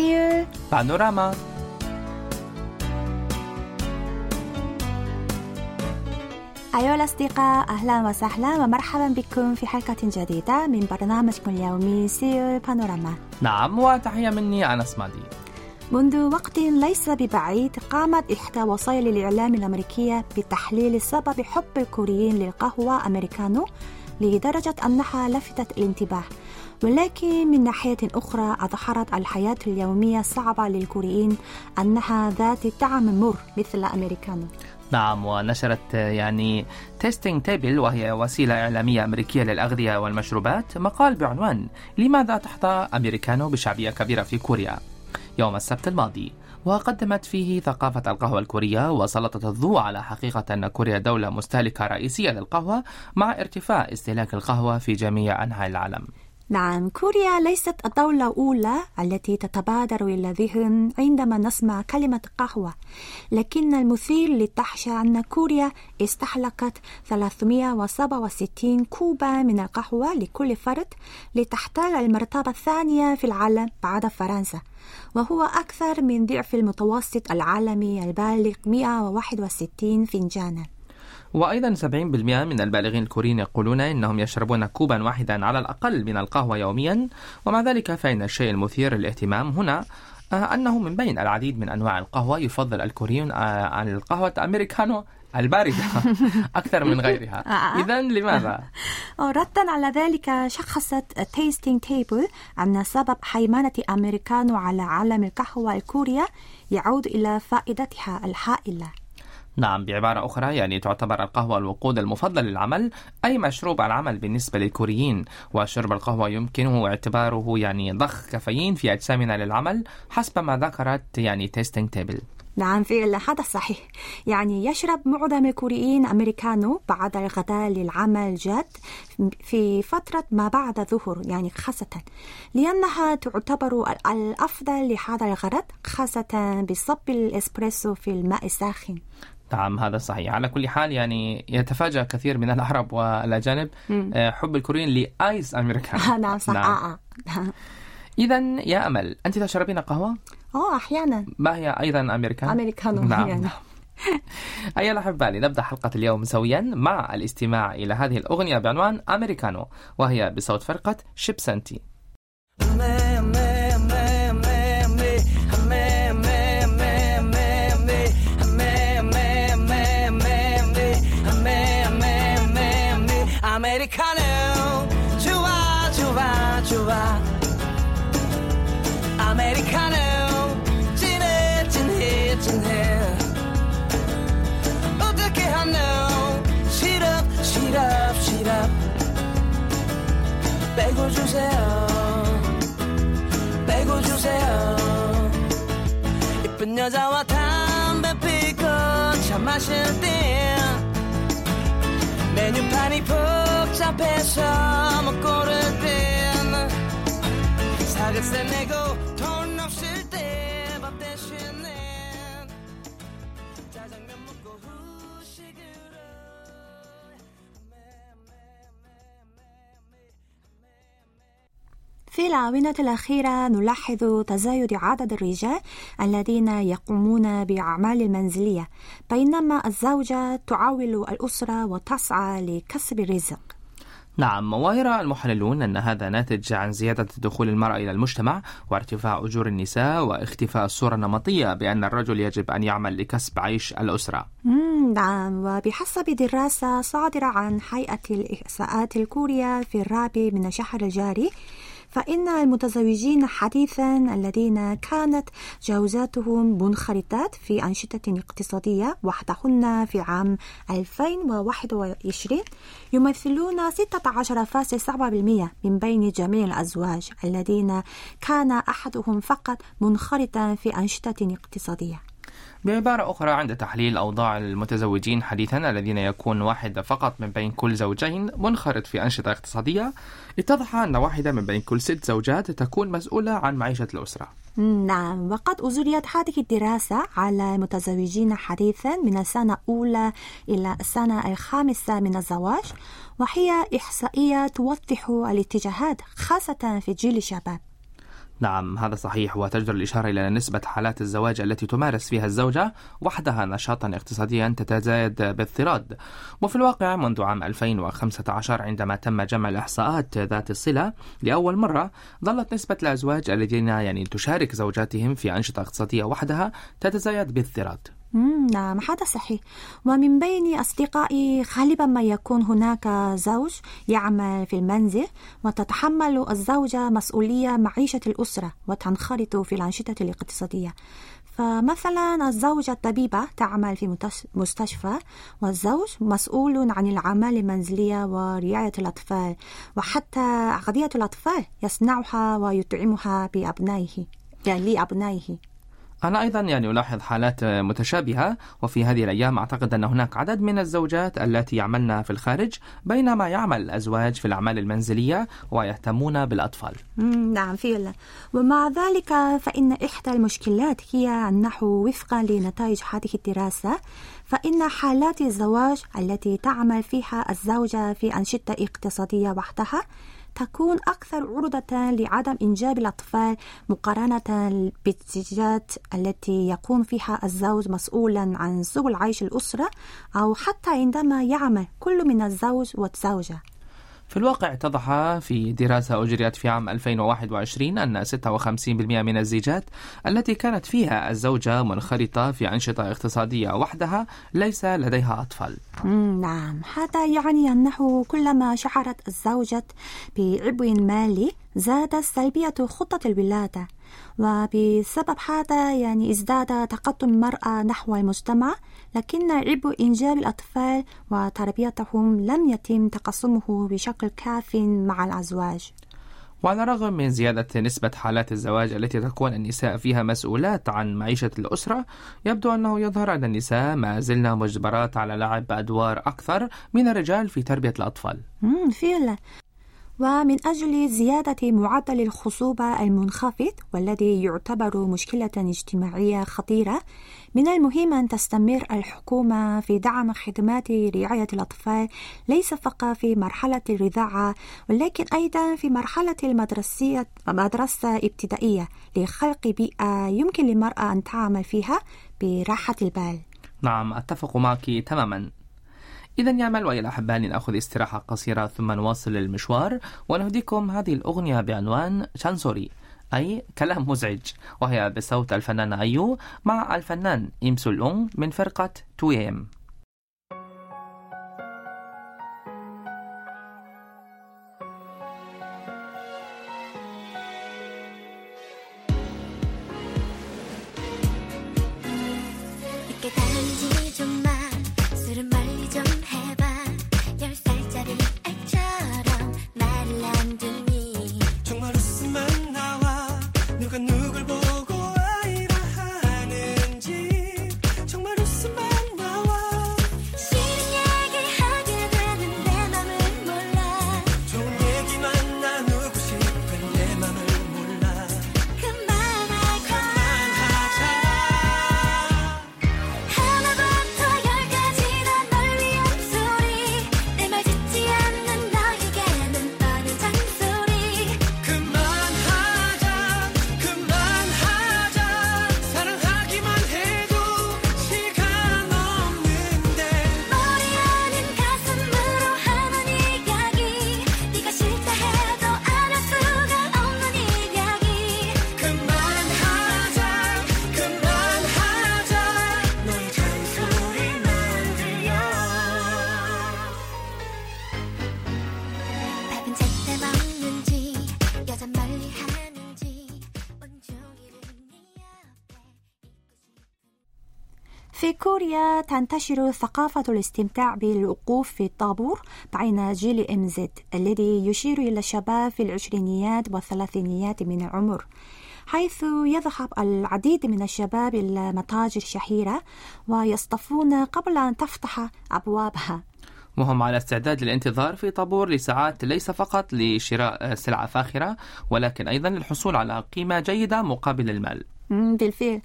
سيول بانوراما أيها الأصدقاء أهلا وسهلا ومرحبا بكم في حلقة جديدة من برنامجكم اليومي سيول بانوراما نعم وتحية مني أنس مادي منذ وقت ليس ببعيد قامت إحدى وسائل الإعلام الأمريكية بتحليل سبب حب الكوريين للقهوة أمريكانو لدرجة أنها لفتت الانتباه. ولكن من ناحية أخرى أظهرت الحياة اليومية صعبة للكوريين أنها ذات طعم مر مثل أمريكانو نعم ونشرت يعني Tasting Table وهي وسيلة إعلامية أمريكية للأغذية والمشروبات مقال بعنوان لماذا تحظى أمريكانو بشعبية كبيرة في كوريا؟ يوم السبت الماضي. وقدمت فيه ثقافة القهوة الكورية وسلطت الضوء على حقيقة أن كوريا دولة مستهلكة رئيسية للقهوة مع ارتفاع استهلاك القهوة في جميع أنحاء العالم. نعم كوريا ليست الدولة الأولى التي تتبادر إلى الذهن عندما نسمع كلمة قهوة. لكن المثير للدهشة أن كوريا استهلكت 367 كوبا من القهوة لكل فرد لتحتل المرتبة الثانية في العالم بعد فرنسا وهو أكثر من ضعف المتوسط العالمي البالغ 161 فنجانا. وأيضا 70% من البالغين الكوريين يقولون إنهم يشربون كوبا واحدا على الأقل من القهوة يوميا ومع ذلك فإن الشيء المثير للاهتمام هنا آه، أنه من بين العديد من أنواع القهوة يفضل الكوريون آه، عن القهوة الأمريكانو الباردة أكثر من غيرها آه. إذا لماذا؟ ردا على ذلك شخصت Tasting Table أن سبب هيمنة أمريكانو على عالم القهوة الكورية يعود إلى فائدتها الهائلة نعم بعبارة أخرى يعني تعتبر القهوة الوقود المفضل للعمل أي مشروب العمل بالنسبة للكوريين. وشرب القهوة يمكنه اعتباره يعني ضخ كافيين في أجسامنا للعمل حسب ما ذكرت يعني Tasting Table نعم فعلا هذا صحيح يعني يشرب معظم الكوريين أمريكانو بعد الغداء للعمل بجد في فترة ما بعد الظهر يعني خاصة لأنها تعتبر ال- الأفضل لهذا الغرض خاصة بصب الإسبريسو في الماء الساخن. نعم هذا صحيح على كل حال يعني يتفاجأ كثير من العرب والأجانب آه، حب الكوريين ل ice Americano نعم صح نعم. آه آه. إذا يا أمل أنت تشربين قهوة؟ أوه أحيانا ما هي أيضا أمريكانو؟ أمريكانو نعم يعني. أيها الأحباء لنبدأ حلقة اليوم سويا مع الاستماع إلى هذه الأغنية بعنوان أمريكانو وهي بصوت فرقة شيبسنتي 빼고 주세요. 빼고 주세요. 이쁜 여자와 담배 피고 차 마실 때 메뉴판이 복잡해서 못 고를 땐 사글세 내고 في الآونة الأخيرة نلاحظ تزايد عدد الرجال الذين يقومون بأعمال المنزلية بينما الزوجة تعول الأسرة وتسعى لكسب الرزق. نعم ويرى المحللون أن هذا ناتج عن زيادة دخول المرأة إلى المجتمع وارتفاع أجور النساء واختفاء الصورة النمطية بأن الرجل يجب أن يعمل لكسب عيش الأسرة. نعم وبحسب دراسة صادرة عن هيئة الإحصاءات الكورية في الرابع من الشهر الجاري فإن المتزوجين حديثا الذين كانت جوازاتهم منخرطات في أنشطة اقتصادية وحدهن في عام 2021 يمثلون 16.7% من بين جميع الأزواج الذين كان أحدهم فقط منخرطا في أنشطة اقتصادية. بعبارة أخرى عند تحليل أوضاع المتزوجين حديثا الذين يكون واحد فقط من بين كل زوجين منخرط في أنشطة اقتصادية. اتضح أن واحدة من بين كل ست زوجات تكون مسؤولة عن معيشة الأسرة. نعم وقد أجريت هذه الدراسة على متزوجين حديثا من السنة الأولى إلى السنة الخامسة من الزواج وهي إحصائية توضح الاتجاهات خاصة في جيل الشباب. نعم هذا صحيح وتجدر الإشارة إلى نسبة حالات الزواج التي تمارس فيها الزوجة وحدها نشاطا اقتصاديا تتزايد باضطراد. وفي الواقع منذ عام 2015 عندما تم جمع الإحصاءات ذات الصلة لأول مرة ظلت نسبة الأزواج الذين يعني تشارك زوجاتهم في أنشطة اقتصادية وحدها تتزايد باضطراد. نعم هذا صحيح. ومن بين أصدقائي غالبا ما يكون هناك زوج يعمل في المنزل وتتحمل الزوجة مسؤولية معيشة الأسرة وتنخرط في الأنشطة الاقتصادية. فمثلا الزوجة الطبيبة تعمل في مستشفى والزوج مسؤول عن الأعمال المنزلية ورعاية الأطفال وحتى أغذية الأطفال يصنعها ويطعمها بأبنائه يعني لأبنائه. أنا أيضا يعني ألاحظ حالات متشابهة وفي هذه الأيام أعتقد أن هناك عدد من الزوجات التي يعملن في الخارج بينما يعمل الأزواج في الأعمال المنزلية ويهتمون بالأطفال. نعم فعلا ومع ذلك فإن إحدى المشكلات هي أنه وفقا لنتائج هذه الدراسة فإن حالات الزواج التي تعمل فيها الزوجة في أنشطة اقتصادية وحدها تكون أكثر عرضة لعدم إنجاب الأطفال مقارنة بالزيجات التي يكون فيها الزوج مسؤولا عن سبل عيش الأسرة أو حتى عندما يعمل كل من الزوج والزوجة. في الواقع اتضح في دراسة أجريت في عام 2021 أن 56% من الزيجات التي كانت فيها الزوجة منخرطة في أنشطة اقتصادية وحدها ليس لديها أطفال. نعم. هذا يعني أنه كلما شعرت الزوجة بعبء مالي زادت سلبية خطة الولادة. وبسبب هذا يعني ازداد تقدم المرأة نحو المجتمع لكن عبء إنجاب الأطفال وتربيتهم لم يتم تقسمه بشكل كاف مع الأزواج. وعلى الرغم من زيادة نسبة حالات الزواج التي تكون النساء فيها مسؤولات عن معيشة الأسرة يبدو أنه يظهر أن النساء ما زلن مجبرات على لعب أدوار أكثر من الرجال في تربية الأطفال. فعلا. ومن أجل زيادة معدل الخصوبة المنخفض والذي يعتبر مشكلة اجتماعية خطيرة من المهم أن تستمر الحكومة في دعم خدمات رعاية الأطفال ليس فقط في مرحلة الرضاعة ولكن أيضا في مرحلة المدرسية مدرسة ابتدائية لخلق بيئة يمكن للمرأة أن تعمل فيها براحة البال. نعم أتفق معك تماما. إذا يا مال ويا الأحباء لنأخذ استراحة قصيرة ثم نواصل المشوار ونهديكم هذه الأغنية بعنوان شانسوري أي كلام مزعج وهي بصوت الفنان أيو مع الفنان إيم سولونغ من فرقة 2AM 늦게 가는지 좀 في كوريا تنتشر ثقافة الاستمتاع بالوقوف في الطابور بين جيل إم زد الذي يشير إلى الشباب في العشرينيات والثلاثينيات من العمر. حيث يذهب العديد من الشباب إلى متاجر شهيرة ويصطفون قبل أن تفتح أبوابها. وهم على استعداد للانتظار في طابور لساعات ليس فقط لشراء سلعة فاخرة ولكن أيضا للحصول على قيمة جيدة مقابل المال. بالفعل.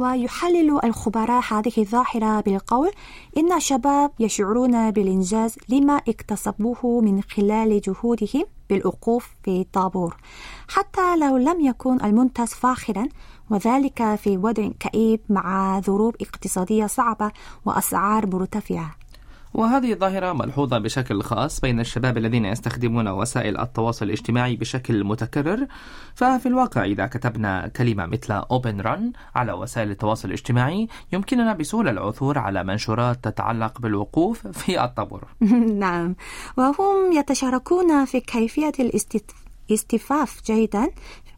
ويحلل الخبراء هذه الظاهرة بالقول إن الشباب يشعرون بالإنجاز لما اكتسبوه من خلال جهودهم بالوقوف في طابور حتى لو لم يكن المنتج فاخرا وذلك في وضع كئيب مع ظروف اقتصادية صعبة وأسعار مرتفعة. وهذه ظاهرة ملحوظة بشكل خاص بين الشباب الذين يستخدمون وسائل التواصل الاجتماعي بشكل متكرر. ففي الواقع إذا كتبنا كلمة مثل Open Run على وسائل التواصل الاجتماعي يمكننا بسهولة العثور على منشورات تتعلق بالوقوف في الطابور. نعم. وهم يتشاركون في كيفية الاستفاف جيدا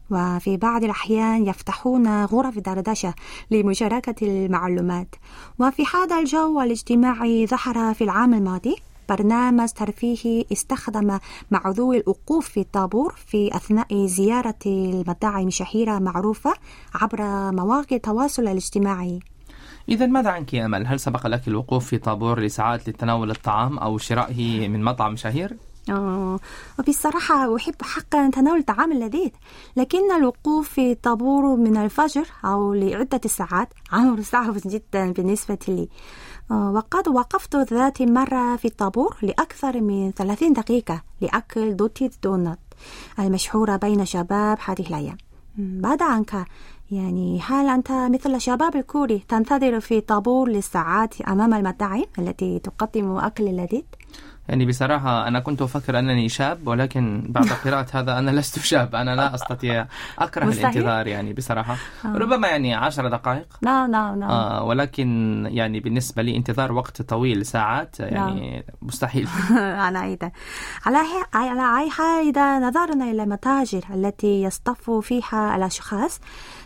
وفي بعض الأحيان يفتحون غرف دردشة لمشاركة المعلومات وفي هذا الجو الاجتماعي ظهر في العام الماضي برنامج ترفيهي استخدم معذور الوقوف في الطابور في أثناء زيارة المطاعم شهيرة معروفة عبر مواقع التواصل الاجتماعي إذا ماذا عنك يا أمل؟ هل سبق لك الوقوف في طابور لساعات لتناول الطعام أو شرائه من مطعم شهير؟ آه، وبصراحة أحب حقا تناول الطعام اللذيذ لكن الوقوف في طابور من الفجر أو لعدة ساعات أمر صعب جدا بالنسبة لي آه، وقد وقفت ذات مرة في الطابور لأكثر من 30 دقيقة لأكل دوتي دونات المشهورة بين شباب هذه الأيام بعد عنك يعني هل أنت مثل شباب الكوري تنتظر في طابور للساعات أمام المطاعم التي تقدم أكل لذيذ؟ يعني بصراحة أنا كنت أفكر أنني شاب ولكن بعد قراءة هذا أنا لست شاب. أنا لا أستطيع أكره مستحيل. الانتظار يعني بصراحة. ربما يعني عشر دقائق. لا لا لا. آه ولكن يعني بالنسبة لي انتظار وقت طويل ساعات يعني مستحيل. أنا أيضا على على أي حال إذا نظرنا إلى المتاجر التي يصطف فيها الأشخاص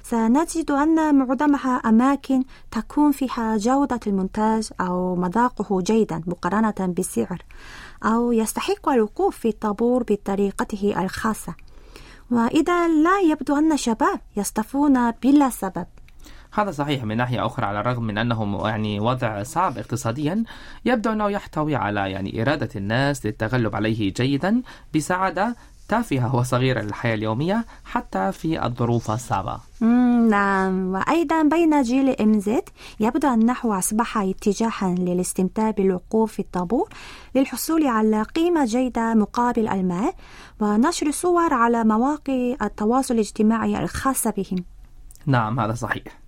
سنجد أن معظمها أماكن تكون فيها جودة المنتج أو مذاقه جيدا مقارنة بالسعر. أو يستحق الوقوف في الطابور بطريقته الخاصة. وإذا لا يبدو أن الشباب يصطفون بلا سبب. هذا صحيح من ناحية أخرى على الرغم من أنه يعني وضع صعب اقتصاديا يبدو أنه يحتوي على يعني إرادة الناس للتغلب عليه جيدا بسعادة تافهة وصغيرة للحياة اليومية حتى في الظروف الصعبة. نعم. وأيضا بين جيل زد يبدو أنه أصبح اتجاها للاستمتاع بالوقوف في الطابور للحصول على قيمة جيدة مقابل المال ونشر صور على مواقع التواصل الاجتماعي الخاصة بهم. نعم هذا صحيح.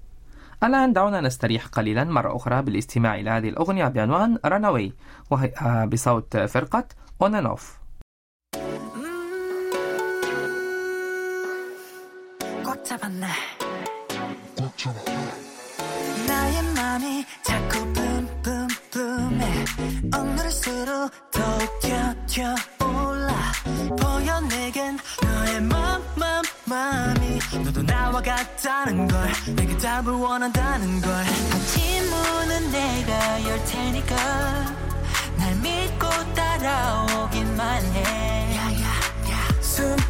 الآن دعونا نستريح قليلا مرة أخرى بالاستماع إلى هذه الأغنية بعنوان رانوي وهي آه، بصوت فرقة أون 꽉 잡았네. 나의 맘이 자꾸 뿜뿜뿜해 억누를수록 더욱 튀어올라. 보여 내겐 너의 맘, 맘, 맘이 너도 나와 같다는 걸 내게 답을 원한다는 걸. 질문은 내가 열 테니까 날 믿고 따라오기만 해. 숨기지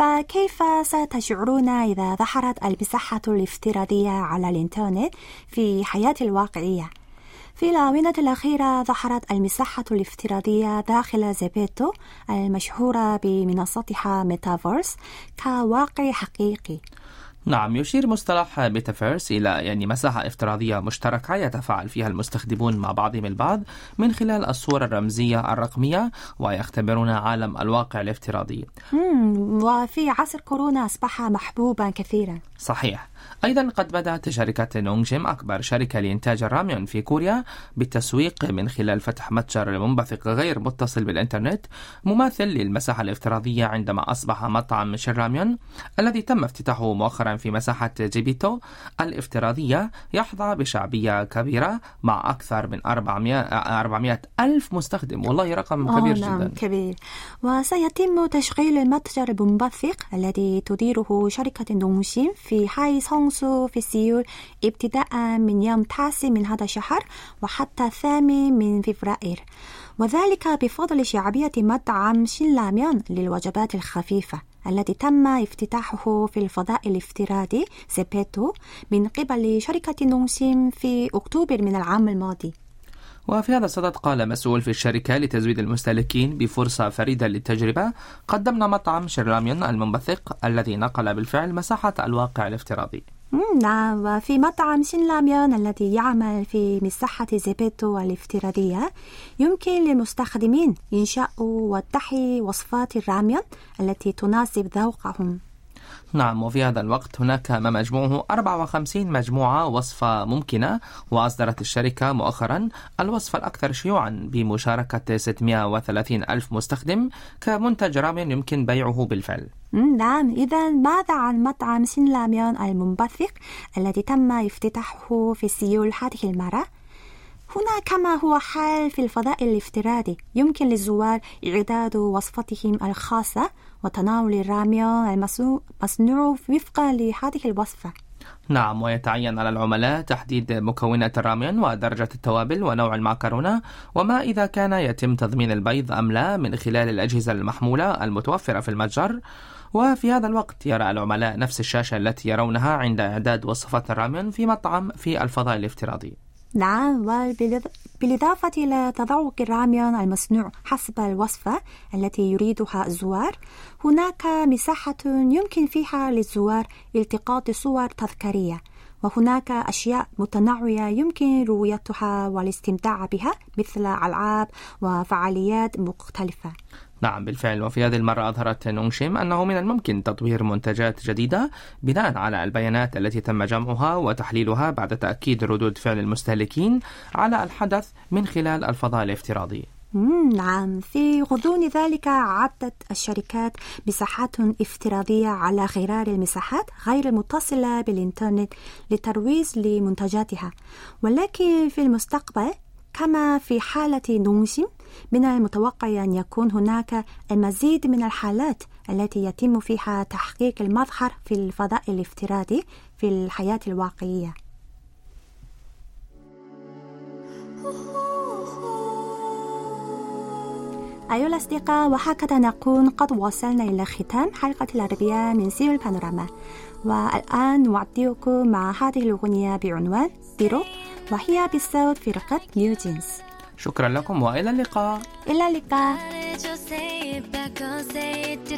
أيها الأحبة كيف ستشعرون إذا ظهرت المساحة الافتراضية على الإنترنت في حياتنا الواقعية؟ في الآونة الأخيرة ظهرت المساحة الافتراضية داخل زيبيتو المشهورة بمنصتها ميتافيرس كواقع حقيقي نعم يشير مصطلح ميتافيرس إلى يعني مساحة افتراضية مشتركة يتفاعل فيها المستخدمون مع بعضهم البعض من خلال الصور الرمزية الرقمية ويختبرون عالم الواقع الافتراضي. وفي عصر كورونا أصبح محبوبا كثيرا. صحيح. أيضا قد بدأت شركة نونغشيم أكبر شركة لإنتاج الراميون في كوريا بالتسويق من خلال فتح متجر منبثق غير متصل بالإنترنت مماثل للمساحة الافتراضية عندما أصبح مطعم شينراميون الذي تم افتتاحه مؤخرا في مساحة زيبيتو الافتراضية يحظى بشعبية كبيرة مع أكثر من 400, 400 ألف مستخدم والله رقم آه، كبير نعم جدا. كبير. وسيتم تشغيل المتجر المنبثق الذي تديره شركة نونغشيم في حي 성수 في سيول ابتداء من يوم التاسع من هذا الشهر وحتى الثامن من فبراير. وذلك بفضل شعبية مطعم شينراميون للوجبات الخفيفة الذي تم افتتاحه في الفضاء الافتراضي زيبيتو من قبل شركة نونغشيم في أكتوبر من العام الماضي. وفي هذا الصدد قال مسؤول في الشركة لتزويد المستهلكين بفرصة فريدة للتجربة. قدمنا مطعم شينراميون المنبثق الذي نقل بالفعل مساحة الواقع الافتراضي. نعم وفي مطعم شينراميون الذي يعمل في مساحة زيبيتو الافتراضية يمكن للمستخدمين إنشاء وتحي وصفات الراميون التي تناسب ذوقهم. نعم وفي هذا الوقت هناك ما مجموعه 54 مجموعة وصفة ممكنة وأصدرت الشركة مؤخرا الوصفة الأكثر شيوعا بمشاركة 630 ألف مستخدم كمنتج راميون يمكن بيعه بالفعل. نعم. إذا ماذا عن مطعم شينراميون المنبثق الذي تم افتتاحه في سيول هذه المرة؟ هنا كما هو حال في الفضاء الافتراضي. يمكن للزوار إعداد وصفتهم الخاصة. وتناول الراميون المصنوع مصنوع وفقا لهذه الوصفة. نعم ويتعين على العملاء تحديد مكونات الراميون ودرجة التوابل ونوع المعكرونة وما إذا كان يتم تضمين البيض أم لا من خلال الأجهزة المحمولة المتوفرة في المتجر. وفي هذا الوقت يرى العملاء نفس الشاشة التي يرونها عند إعداد وصفات الراميون في مطعم في الفضاء الافتراضي. نعم وبالإضافة إلى تذوق الراميون المصنوع حسب الوصفة التي يريدها الزوار. هناك مساحة يمكن فيها للزوار التقاط صور تذكارية وهناك أشياء متنوعة يمكن رؤيتها والاستمتاع بها مثل ألعاب وفعاليات مختلفة. نعم بالفعل. وفي هذه المرة أظهرت نونشيم أنه من الممكن تطوير منتجات جديدة بناء على البيانات التي تم جمعها وتحليلها بعد تأكيد ردود فعل المستهلكين على الحدث من خلال الفضاء الافتراضي. نعم. في غضون ذلك عدت الشركات مساحات افتراضية على غرار المساحات غير المتصلة بالإنترنت لترويج لمنتجاتها. ولكن في المستقبل كما في حالة نونشيم من المتوقع أن يكون هناك المزيد من الحالات التي يتم فيها تحقيق المظهر في الفضاء الافتراضي في الحياة الواقعية. أيها الأصدقاء وهكذا نكون قد وصلنا إلى ختام حلقة العربية من سيول بانوراما والآن نودعكم مع هذه الأغنية بعنوان Ditto وهي بصوت فرقة نيوجينز شكرا لكم وإلى اللقاء إلى اللقاء 말해줘 say it back or say it